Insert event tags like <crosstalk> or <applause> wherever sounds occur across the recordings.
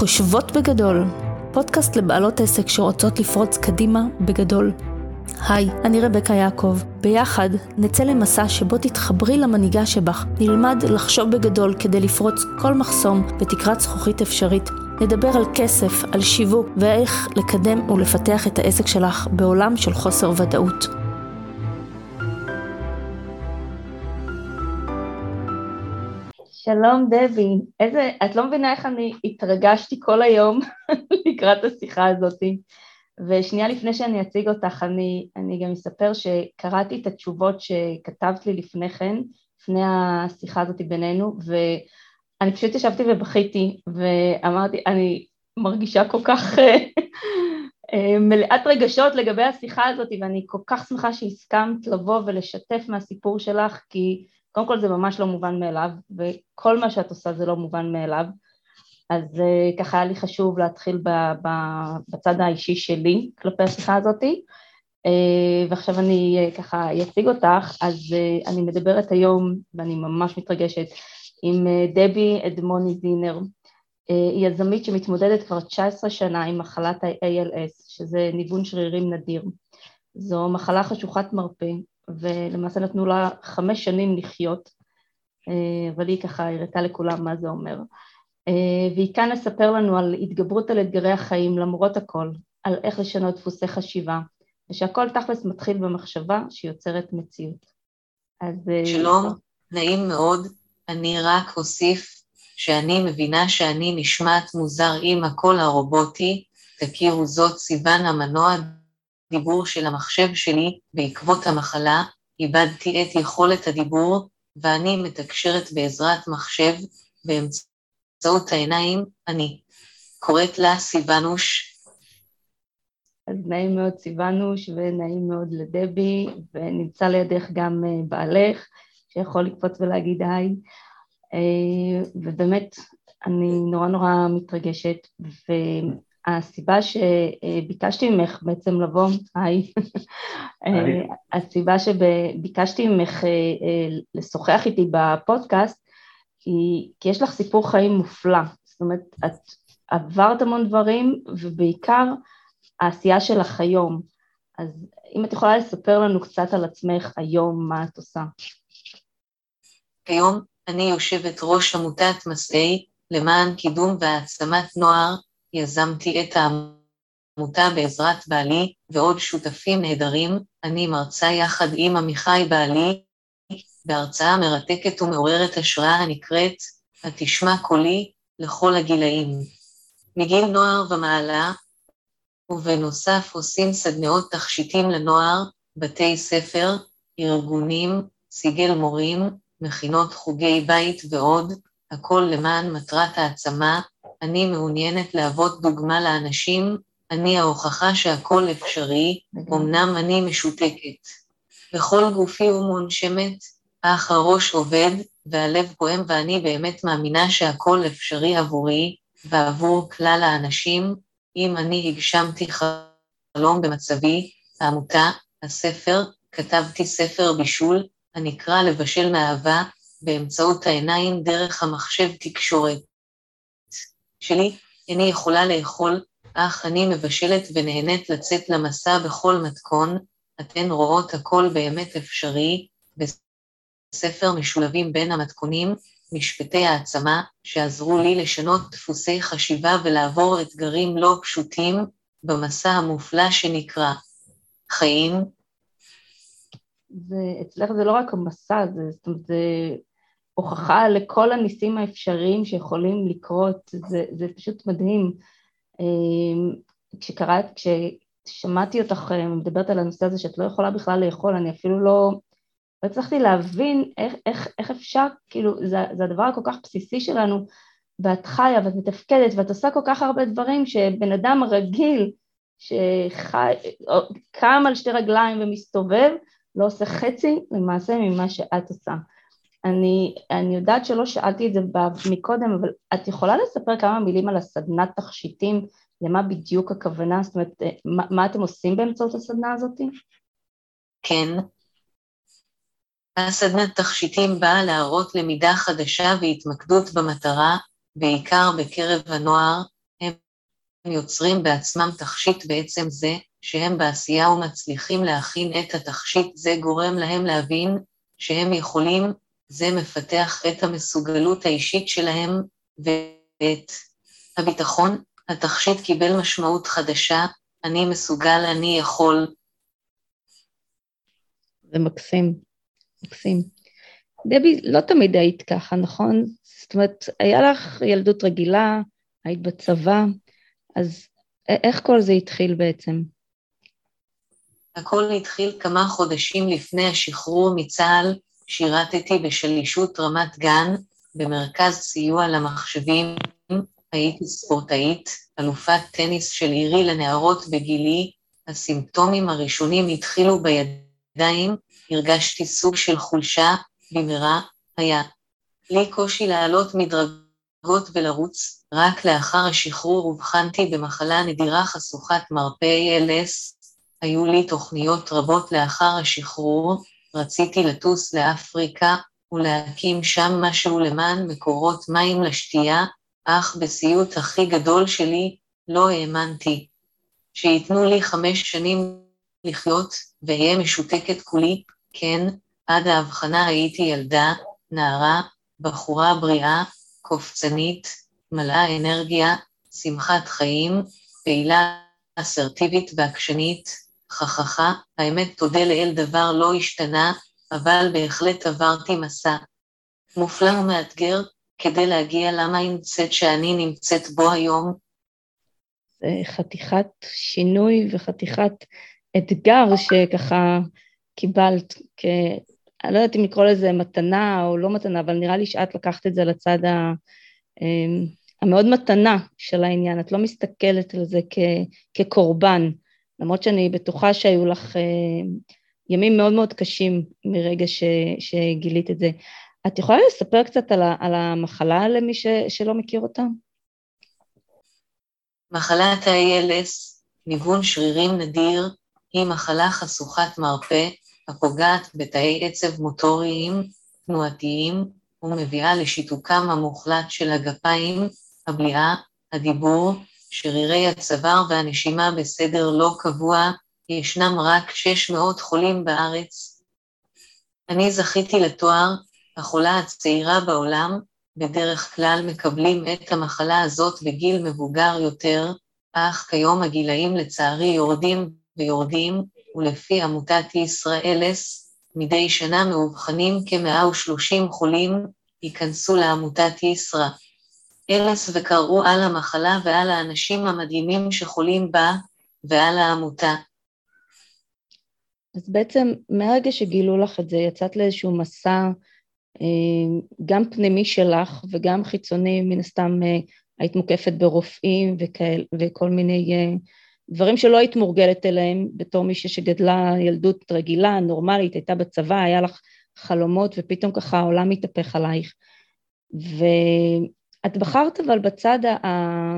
חושבות בגדול, פודקאסט לבעלות עסק שרוצות לפרוץ קדימה בגדול. היי, אני רבקה יעקב. ביחד נצא למסע שבו תתחברי למנהיגה שבך, נלמד לחשוב בגדול כדי לפרוץ כל מחסום בתקרת זכוכית אפשרית. נדבר על כסף, על שיווק ואיך לקדם ולפתח את העסק שלך בעולם של חוסר ודאות. שלום דבי, איזה, את לא מבינה איך אני התרגשתי כל היום <laughs> לקראת השיחה הזאתי. ושנייה לפני שאני אציג אותך, אני, אני גם אספר שקראתי את התשובות שכתבת לי לפני כן, לפני השיחה הזאת בינינו, ואני פשוט ישבתי ובכיתי, ואמרתי, אני מרגישה כל כך אה, מלאת רגשות לגבי השיחה הזאת, ואני כל כך שמחה שהסכמת לבוא ולשתף מהסיפור שלך, כי קודם כל זה ממש לא מובן מאליו, וכל מה שאת עושה זה לא מובן מאליו. אז uh, ככה היה לי חשוב להתחיל ב, ב, בצד האישי שלי כלפי השיחה הזאתי, uh, ועכשיו אני uh, ככה אציג אותך, אז אני מדברת היום, ואני ממש מתרגשת, עם דבי אדמוני זינר. היא יזמית שמתמודדת כבר 19 שנה עם מחלת ה-ALS, שזה ניוון שרירים נדיר. זו מחלה חשוכת מרפא, ולמעשה נתנו לה חמש שנים לחיות, אבל היא ככה הראתה לכולם מה זה אומר. אה, והיא כאן לספר לנו על התגברות על אתגרי החיים למרות הכל, על איך לשנות דפוסי חשיבה, ושהכל תכלס מתחיל במחשבה שיוצרת מציאות. אז... אה, שלום, נעים מאוד. אני רק אוסיף שאני מבינה שאני נשמעת מוזר עם הקול הרובוטי, תכירו זאת סיוון המנוע דיבור של המחשב שלי בעקבות המחלה, איבדתי את יכולת הדיבור ואני מתקשרת בעזרת מחשב באמצעות העיניים, אני. קוראת לה סיוונוש. אז נעים מאוד סיוונוש ונעים מאוד לדבי, ונמצא לידך גם אה, בעלך, שיכול לקפוץ ולהגיד היי. אה, ובאמת, אני נורא נורא מתרגשת, והסיבה שביקשתי ממך בעצם לבוא, היי, אה, הסיבה שביקשתי ממך לשוחח איתי בפודקאסט, כי, כי יש לך סיפור חיים מופלא, זאת אומרת, את עברת המון דברים, ובעיקר העשייה שלך היום. אז אם את יכולה לספר לנו קצת על עצמך היום, מה את עושה. כיום אני יושבת ראש עמותת מסעי למען קידום והעצמת נוער, יזמתי את העמותה בעזרת בעלי ועוד שותפים נהדרים, אני מרצה יחד עם עמיחי בעלי בהרצאה מרתקת ומעוררת השראה הנקראת "התשמע קולי" לכל הגילאים. מגיל נוער ומעלה, ובנוסף עושים סדנאות תכשיטים לנוער, בתי ספר, ארגונים, סיגל מורים, מכינות חוגי בית ועוד, הכל למען מטרת העצמה, אני מעוניינת להוות דוגמה לאנשים, אני ההוכחה שהכל אפשרי, אמנם אני משותקת. בכל גופי ומונשמת, אך הראש עובד והלב פועם ואני באמת מאמינה שהכל אפשרי עבורי ועבור כלל האנשים, אם אני הגשמתי חלום במצבי, העמותה, הספר, כתבתי ספר בישול, הנקרא לבשל מאהבה, באמצעות העיניים דרך המחשב תקשורת. שלי, איני יכולה לאכול, אך אני מבשלת ונהנית לצאת למסע בכל מתכון, אתן רואות הכל באמת אפשרי, ספר משולבים בין המתכונים, משפטי העצמה, שעזרו לי לשנות דפוסי חשיבה ולעבור אתגרים לא פשוטים במסע המופלא שנקרא חיים. זה, אצלך זה לא רק המסע, זה, זאת אומרת, זה הוכחה לכל הניסים האפשריים שיכולים לקרות, זה, זה פשוט מדהים. אמ, כשקראת, כששמעתי אותך אה, מדברת על הנושא הזה שאת לא יכולה בכלל לאכול, אני אפילו לא, לא הצלחתי להבין איך, איך, איך אפשר, כאילו, זה, זה הדבר הכל כך בסיסי שלנו, ואת חיה ואת מתפקדת ואת עושה כל כך הרבה דברים שבן אדם רגיל שקם על שתי רגליים ומסתובב, לא עושה חצי למעשה ממה שאת עושה. אני, אני יודעת שלא שאלתי את זה מקודם, אבל את יכולה לספר כמה מילים על הסדנת תכשיטים, למה בדיוק הכוונה? זאת אומרת, מה, מה אתם עושים באמצעות הסדנה הזאת? כן, הסדנת תכשיטים באה להראות למידה חדשה והתמקדות במטרה, בעיקר בקרב הנוער, יוצרים בעצמם תכשיט בעצם זה, שהם בעשייה ומצליחים להכין את התכשיט, זה גורם להם להבין שהם יכולים, זה מפתח את המסוגלות האישית שלהם ואת הביטחון. התכשיט קיבל משמעות חדשה, אני מסוגל, אני יכול. זה מקסים, מקסים. דבי, לא תמיד היית ככה, נכון? זאת אומרת, היה לך ילדות רגילה, היית בצבא, אז איך כל זה התחיל בעצם? הכל התחיל כמה חודשים לפני השחרור מצה"ל, שירתתי בשלישות רמת גן, במרכז סיוע למחשבים, הייתי ספורטאית, אלופת טניס של עירי לנערות בגילי, הסימפטומים הראשונים התחילו בידיים, הרגשתי סוג של חולשה, במהרה היה לי קושי לעלות מדרגות ולרוץ, רק לאחר השחרור אובחנתי במחלה נדירה חשוכת מרפא ALS, היו לי תוכניות רבות לאחר השחרור, רציתי לטוס לאפריקה ולהקים שם משהו למען מקורות מים לשתייה, אך בסיוט הכי גדול שלי לא האמנתי. שייתנו לי חמש שנים לחיות ואהיה משותקת כולי, כן, עד ההבחנה הייתי ילדה, נערה, בחורה בריאה, קופצנית, מלאה אנרגיה, שמחת חיים, פעילה אסרטיבית ועקשנית, חככה, האמת תודה לאל דבר לא השתנה, אבל בהחלט עברתי מסע. מופלא ומאתגר, כדי להגיע למה היא נמצאת שאני נמצאת בו היום. זה חתיכת שינוי וחתיכת אתגר שככה קיבלת, כ... אני לא יודעת אם לקרוא לזה מתנה או לא מתנה, אבל נראה לי שאת לקחת את זה לצד ה... אמ, המאוד מתנה של העניין, את לא מסתכלת על זה כ... כקורבן, למרות שאני בטוחה שהיו לך אה, ימים מאוד מאוד קשים מרגע ש... שגילית את זה. את יכולה לספר קצת על. על המחלה למי ש... שלא מכיר אותה? מחלת ה-ALS, ניוון שרירים נדיר, היא מחלה חשוכת מרפא הפוגעת בתאי עצב מוטוריים, תנועתיים, ומביאה לשיתוקם המוחלט של הגפיים, הבליעה, הדיבור, שרירי הצוואר והנשימה בסדר לא קבוע, ישנם רק 600 חולים בארץ. אני זכיתי לתואר החולה הצעירה בעולם, בדרך כלל מקבלים את המחלה הזאת בגיל מבוגר יותר, אך כיום הגילאים לצערי יורדים ויורדים, ולפי עמותת ישראלס, מדי שנה מאובחנים כ-130 חולים ייכנסו לעמותת ישרא. אלס וקראו על המחלה ועל האנשים המדהימים שחולים בה ועל העמותה. אז בעצם מהרגע שגילו לך את זה, יצאת לאיזשהו מסע אה, גם פנימי שלך וגם חיצוני, מן הסתם אה, היית מוקפת ברופאים וכאל, וכל מיני אה, דברים שלא היית מורגלת אליהם בתור מישהי שגדלה ילדות רגילה, נורמלית, הייתה בצבא, היה לך חלומות ופתאום ככה העולם מתהפך עלייך. ואת בחרת אבל בצד ה...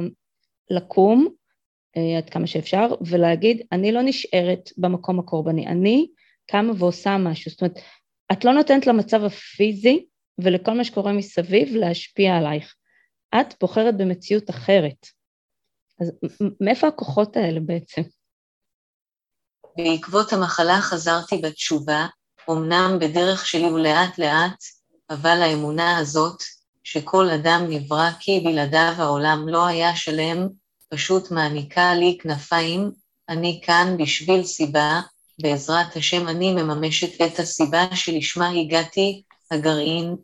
לקום אה, עד כמה שאפשר ולהגיד אני לא נשארת במקום הקורבני, אני קמה ועושה משהו, זאת אומרת את לא נותנת למצב הפיזי ולכל מה שקורה מסביב להשפיע עלייך, את בוחרת במציאות אחרת. אז מאיפה הכוחות האלה בעצם? בעקבות המחלה חזרתי בתשובה, אמנם בדרך שלי ולאט לאט, אבל האמונה הזאת, שכל אדם נברא כי בלעדיו העולם לא היה שלם, פשוט מעניקה לי כנפיים, אני כאן בשביל סיבה, בעזרת השם אני מממשת את הסיבה שלשמה הגעתי, הגרעין.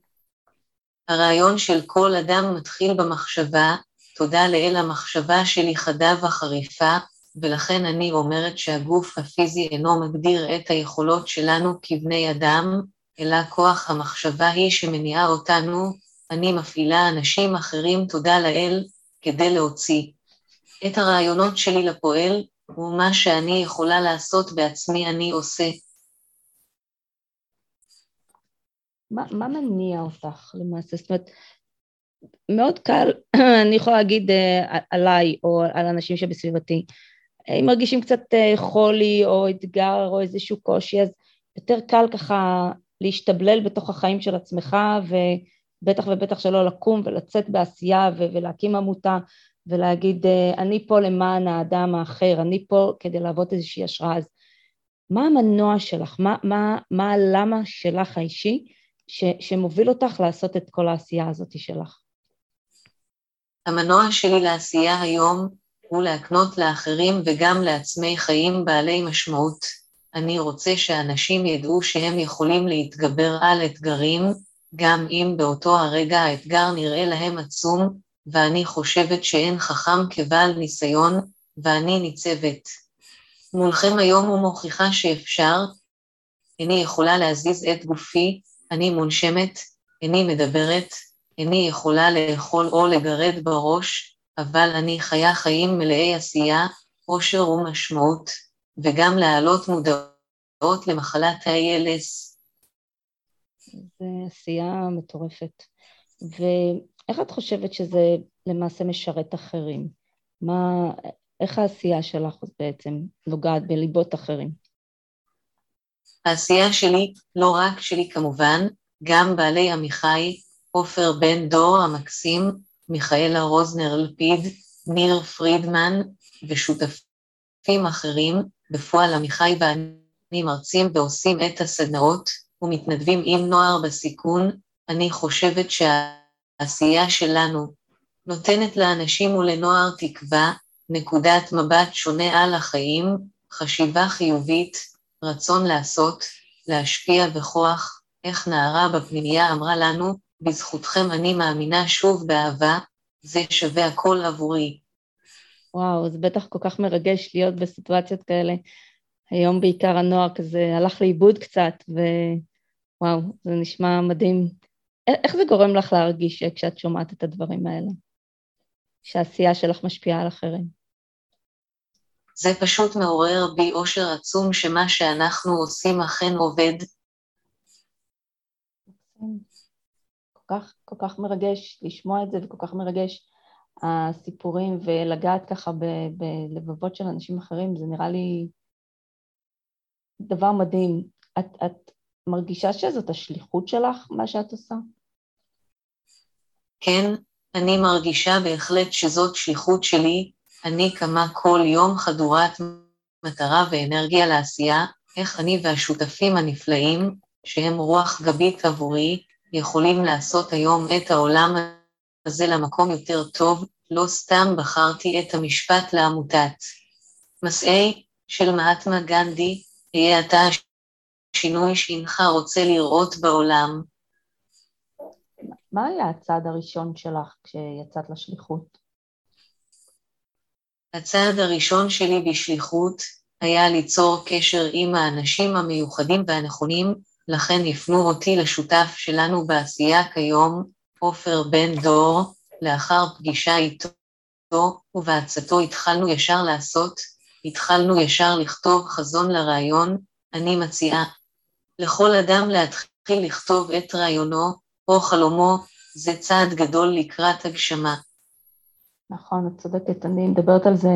הרעיון של כל אדם מתחיל במחשבה, תודה לאל המחשבה שלי חדה וחריפה, ולכן אני אומרת שהגוף הפיזי אינו מגדיר את היכולות שלנו כבני אדם, אלא כוח המחשבה היא שמניעה אותנו, אני מפעילה אנשים אחרים, תודה לאל, כדי להוציא. את הרעיונות שלי לפועל, ומה שאני יכולה לעשות בעצמי אני עושה. מה, מה מניע אותך למעשה? זאת אומרת, מאוד קל, <clears throat> אני יכולה להגיד uh, עליי או על אנשים שבסביבתי, אם מרגישים קצת uh, חולי או אתגר או איזשהו קושי, אז יותר קל ככה להשתבלל בתוך החיים של עצמך ובטח ובטח שלא לקום ולצאת בעשייה ו- ולהקים עמותה ולהגיד, אה, אני פה למען האדם האחר, אני פה כדי להוות איזושהי השראה. אז מה המנוע שלך? מה, מה, מה הלמה שלך האישי ש, שמוביל אותך לעשות את כל העשייה הזאת שלך? המנוע שלי לעשייה היום הוא להקנות לאחרים וגם לעצמי חיים בעלי משמעות. אני רוצה שאנשים ידעו שהם יכולים להתגבר על אתגרים, גם אם באותו הרגע האתגר נראה להם עצום, ואני חושבת שאין חכם כבעל ניסיון, ואני ניצבת. מולכם היום ומוכיחה שאפשר, איני יכולה להזיז את גופי, אני מונשמת, איני מדברת, איני יכולה לאכול או לגרד בראש, אבל אני חיה חיים מלאי עשייה, עושר ומשמעות, וגם להעלות מודעות למחלת ה-ALS. זו עשייה מטורפת. ואיך את חושבת שזה למעשה משרת אחרים? מה, איך העשייה שלך בעצם נוגעת בליבות אחרים? העשייה שלי, לא רק שלי כמובן, גם בעלי עמיחי, עופר בן דור המקסים, מיכאלה רוזנר לפיד, ניר פרידמן ושותפים אחרים, בפועל עמיחי ואני מרצים ועושים את הסדנאות ומתנדבים עם נוער בסיכון, אני חושבת שהעשייה שלנו נותנת לאנשים ולנוער תקווה, נקודת מבט שונה על החיים, חשיבה חיובית, רצון לעשות, להשפיע בכוח, איך נערה בפנימייה אמרה לנו, בזכותכם אני מאמינה שוב באהבה, זה שווה הכל עבורי. וואו, זה בטח כל כך מרגש להיות בסיטואציות כאלה. היום בעיקר הנוער כזה הלך לאיבוד קצת, ווואו, זה נשמע מדהים. איך זה גורם לך להרגיש כשאת שומעת את הדברים האלה? שהעשייה שלך משפיעה על אחרים. זה פשוט מעורר בי אושר עצום שמה שאנחנו עושים אכן עובד. כל כך, כל כך מרגש לשמוע את זה וכל כך מרגש הסיפורים ולגעת ככה בלבבות של אנשים אחרים, זה נראה לי דבר מדהים. את, את מרגישה שזאת השליחות שלך, מה שאת עושה? כן, אני מרגישה בהחלט שזאת שליחות שלי, אני קמה כל יום חדורת מטרה ואנרגיה לעשייה, איך אני והשותפים הנפלאים, שהם רוח גבית עבורי, יכולים לעשות היום את העולם הזה למקום יותר טוב, לא סתם בחרתי את המשפט לעמותת. מסעי של מעטמה גנדי, יהיה אתה השינוי שהנך רוצה לראות בעולם. מה היה הצעד הראשון שלך כשיצאת לשליחות? הצעד הראשון שלי בשליחות היה ליצור קשר עם האנשים המיוחדים והנכונים, לכן הפנו אותי לשותף שלנו בעשייה כיום, עופר בן דור, לאחר פגישה איתו ובעצתו התחלנו ישר לעשות, התחלנו ישר לכתוב חזון לרעיון, אני מציעה לכל אדם להתחיל לכתוב את רעיונו או חלומו, זה צעד גדול לקראת הגשמה. נכון, את צודקת, אני מדברת על זה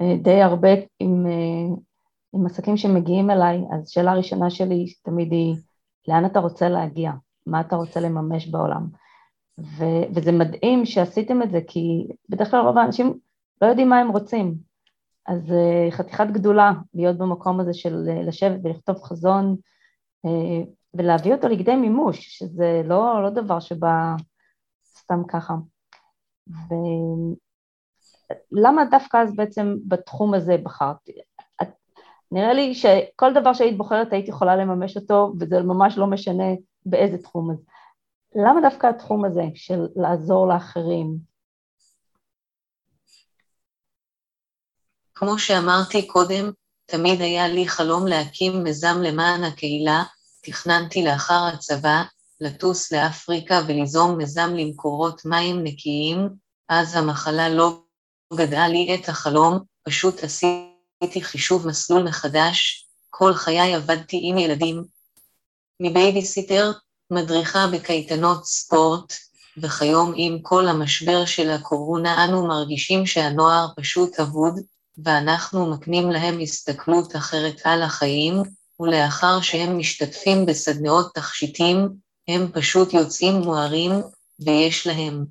אה, די הרבה עם, אה, עם עסקים שמגיעים אליי, אז שאלה ראשונה שלי תמיד היא, לאן אתה רוצה להגיע? מה אתה רוצה לממש בעולם? ו, וזה מדהים שעשיתם את זה, כי בדרך כלל רוב האנשים לא יודעים מה הם רוצים. אז אה, חתיכת גדולה להיות במקום הזה של לשבת ולכתוב חזון ולהביא אותו לכדי מימוש, שזה לא, לא דבר שבא סתם ככה. ולמה דווקא אז בעצם בתחום הזה בחרת? נראה לי שכל דבר שהיית בוחרת היית יכולה לממש אותו, וזה ממש לא משנה באיזה תחום. אז למה דווקא התחום הזה של לעזור לאחרים? כמו שאמרתי קודם, תמיד היה לי חלום להקים מיזם למען הקהילה, תכננתי לאחר הצבא לטוס לאפריקה וליזום מיזם למקורות מים נקיים, אז המחלה לא גדעה לי את החלום, פשוט עשיתי חישוב מסלול מחדש, כל חיי עבדתי עם ילדים. מבייביסיטר, מדריכה בקייטנות ספורט, וכיום עם כל המשבר של הקורונה אנו מרגישים שהנוער פשוט אבוד, ואנחנו מקנים להם הסתכלות אחרת על החיים, ולאחר שהם משתתפים בסדנאות תכשיטים, הם פשוט יוצאים מוארים, ויש להם.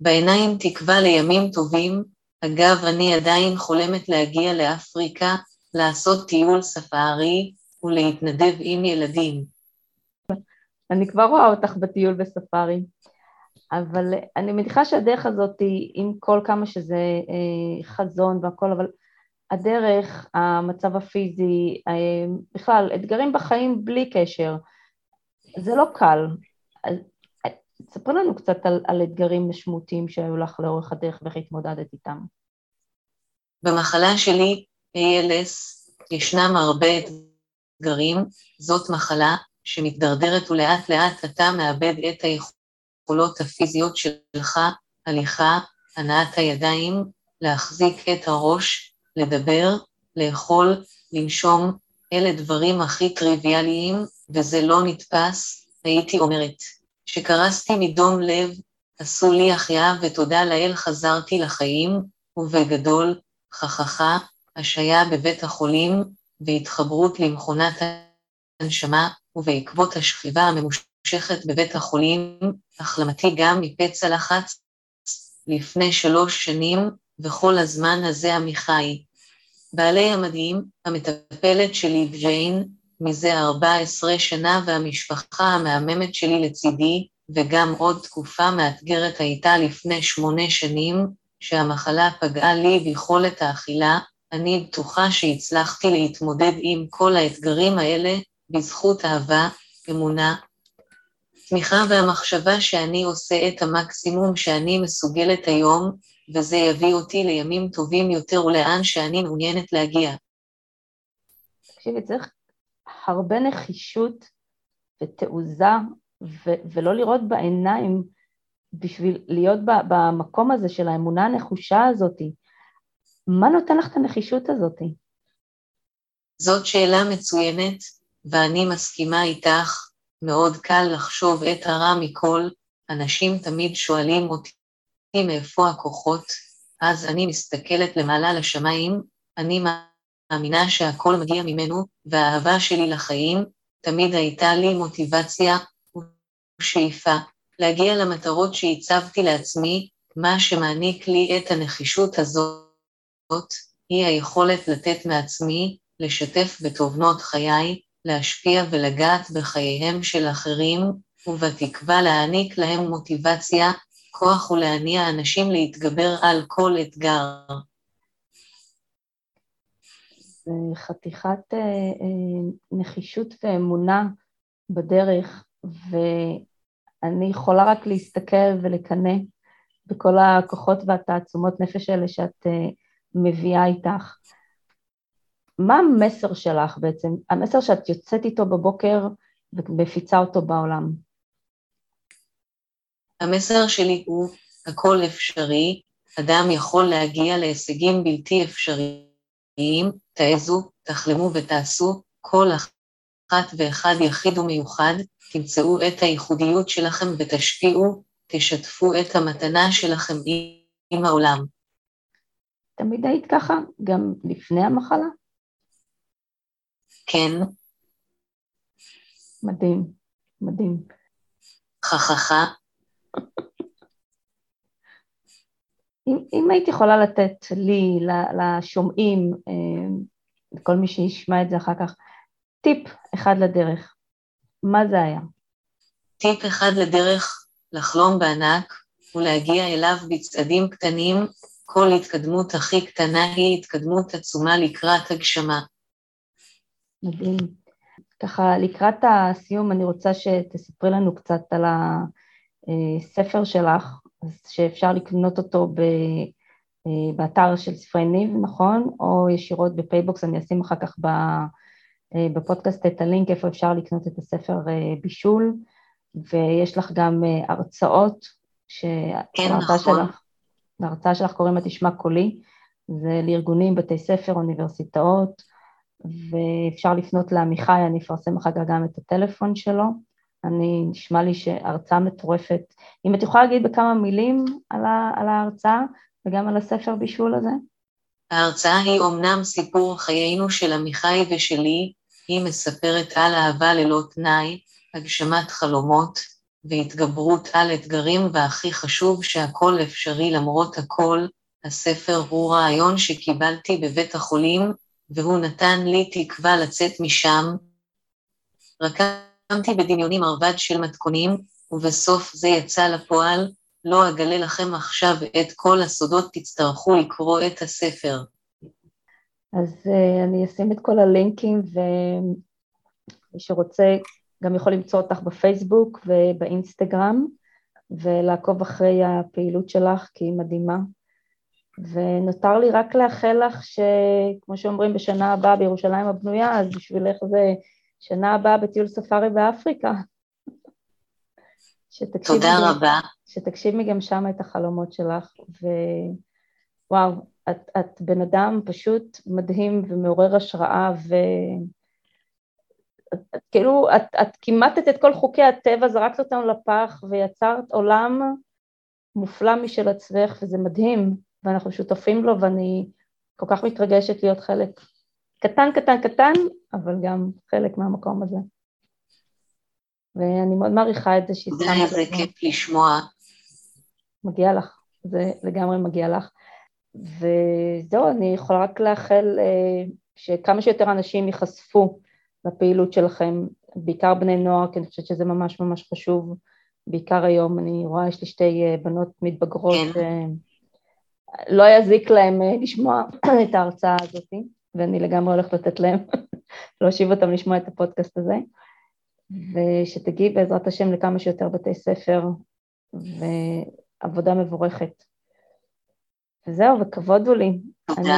בעיניים תקווה לימים טובים, אגב, אני עדיין חולמת להגיע לאפריקה, לעשות טיול ספארי ולהתנדב עם ילדים. אני כבר רואה אותך בטיול בספארי, אבל אני מניחה שהדרך הזאת עם כל כמה שזה אה, חזון והכל, אבל הדרך, המצב הפיזי, אה, בכלל, אתגרים בחיים בלי קשר, זה לא קל. אז תספר לנו קצת על, על אתגרים משמעותיים שהיו לך לאורך הדרך ואיך התמודדת איתם. במחלה שלי, ALS, ישנם הרבה אתגרים. זאת מחלה שמתדרדרת ולאט לאט אתה מאבד את היכולות הפיזיות שלך, הליכה, הנעת הידיים, להחזיק את הראש, לדבר, לאכול, לנשום, אלה דברים הכי טריוויאליים, וזה לא נתפס, הייתי אומרת. שקרסתי מדום לב, עשו לי החייאה ותודה לאל חזרתי לחיים, ובגדול, חככה, השעיה בבית החולים, והתחברות למכונת הנשמה, ובעקבות השכיבה הממושכת בבית החולים, החלמתי גם מפצע לחץ לפני שלוש שנים, וכל הזמן הזה עמיחי. בעלי המדהים, המטפלת שלי ג'יין, מזה 14 שנה והמשפחה המהממת שלי לצידי, וגם עוד תקופה מאתגרת הייתה לפני שמונה שנים, שהמחלה פגעה לי ביכולת האכילה, אני בטוחה שהצלחתי להתמודד עם כל האתגרים האלה בזכות אהבה, אמונה, תמיכה והמחשבה שאני עושה את המקסימום שאני מסוגלת היום, וזה יביא אותי לימים טובים יותר ולאן שאני מעוניינת להגיע. תקשיבי, צריך הרבה נחישות ותעוזה, ו- ולא לראות בעיניים בשביל להיות במקום הזה של האמונה הנחושה הזאת. מה נותן לך את הנחישות הזאת? זאת שאלה מצוינת, ואני מסכימה איתך, מאוד קל לחשוב את הרע מכל, אנשים תמיד שואלים אותי מאיפה הכוחות, אז אני מסתכלת למעלה לשמיים, אני מאמינה שהכל מגיע ממנו, והאהבה שלי לחיים תמיד הייתה לי מוטיבציה ושאיפה להגיע למטרות שהצבתי לעצמי, מה שמעניק לי את הנחישות הזאת, היא היכולת לתת מעצמי, לשתף בתובנות חיי, להשפיע ולגעת בחייהם של אחרים, ובתקווה להעניק להם מוטיבציה, כוח ולהניע אנשים להתגבר על כל אתגר. חתיכת אה, אה, נחישות ואמונה בדרך, ואני יכולה רק להסתכל ולקנא בכל הכוחות והתעצומות נפש האלה שאת אה, מביאה איתך. מה המסר שלך בעצם, המסר שאת יוצאת איתו בבוקר ומפיצה אותו בעולם? המסר שלי הוא, הכל אפשרי, אדם יכול להגיע להישגים בלתי אפשריים, תעזו, תחלמו ותעשו, כל אחת ואחד יחיד ומיוחד, תמצאו את הייחודיות שלכם ותשפיעו, תשתפו את המתנה שלכם עם העולם. תמיד היית ככה, גם לפני המחלה? כן. מדהים, מדהים. חככה. אם, אם היית יכולה לתת לי, לשומעים, אה, לכל מי שישמע את זה אחר כך, טיפ אחד לדרך, מה זה היה? טיפ אחד לדרך לחלום בענק ולהגיע אליו בצעדים קטנים, כל התקדמות הכי קטנה היא התקדמות עצומה לקראת הגשמה. מדהים. ככה, לקראת הסיום אני רוצה שתספרי לנו קצת על הספר שלך, שאפשר לקנות אותו ב, באתר של ספרי ניב, נכון? או ישירות ב PayBox, אני אשים אחר כך בפודקאסט את הלינק איפה אפשר לקנות את הספר בישול, ויש לך גם הרצאות, כן, נכון. שלך, להרצאה שלך קוראים לה תשמע קולי, זה לארגונים, בתי ספר, אוניברסיטאות, ואפשר לפנות לעמיחי, אני אפרסם אחר כך גם את הטלפון שלו. אני, נשמע לי שהרצאה מטורפת. אם את יכולה להגיד בכמה מילים על, ה, על ההרצאה וגם על הספר בישול הזה? ההרצאה היא אומנם סיפור חיינו של עמיחי ושלי, היא מספרת על אהבה ללא תנאי, הגשמת חלומות, והתגברות על אתגרים, והכי חשוב שהכל אפשרי למרות הכל, הספר הוא רעיון שקיבלתי בבית החולים, והוא נתן לי תקווה לצאת משם. רקמתי בדמיוני מרבד של מתכונים, ובסוף זה יצא לפועל, לא אגלה לכם עכשיו את כל הסודות, תצטרכו לקרוא את הספר. אז uh, אני אשים את כל הלינקים, ומי שרוצה גם יכול למצוא אותך בפייסבוק ובאינסטגרם, ולעקוב אחרי הפעילות שלך, כי היא מדהימה. ונותר לי רק לאחל לך שכמו שאומרים בשנה הבאה בירושלים הבנויה, אז בשבילך זה שנה הבאה בטיול ספארי באפריקה. <laughs> תודה גם, רבה. שתגשימי גם שם את החלומות שלך, ווואו, את, את בן אדם פשוט מדהים ומעורר השראה, ו... את, כאילו, את, את כימטת את כל חוקי הטבע, זרקת אותם לפח ויצרת עולם מופלא משל עצמך, וזה מדהים, ואנחנו שותפים לו, ואני כל כך מתרגשת להיות חלק קטן, קטן, קטן, אבל גם חלק מהמקום הזה. ואני מאוד מעריכה את זה שהיא שמה... זה כיף לשמוע. מגיע לך, זה לגמרי מגיע לך. וזהו, אני יכולה רק לאחל אה, שכמה שיותר אנשים ייחשפו לפעילות שלכם, בעיקר בני נוער, כי אני חושבת שזה ממש ממש חשוב, בעיקר היום, אני רואה, יש לי שתי אה, בנות מתבגרות, כן. לא יזיק להם אה, לשמוע <coughs> את ההרצאה הזאת, ואני לגמרי הולכת לתת להם, <laughs> להושיב אותם לשמוע את הפודקאסט הזה, ושתגיעי בעזרת השם לכמה שיותר בתי ספר, ועבודה מבורכת. וזהו, וכבוד הוא לי. תודה. אני,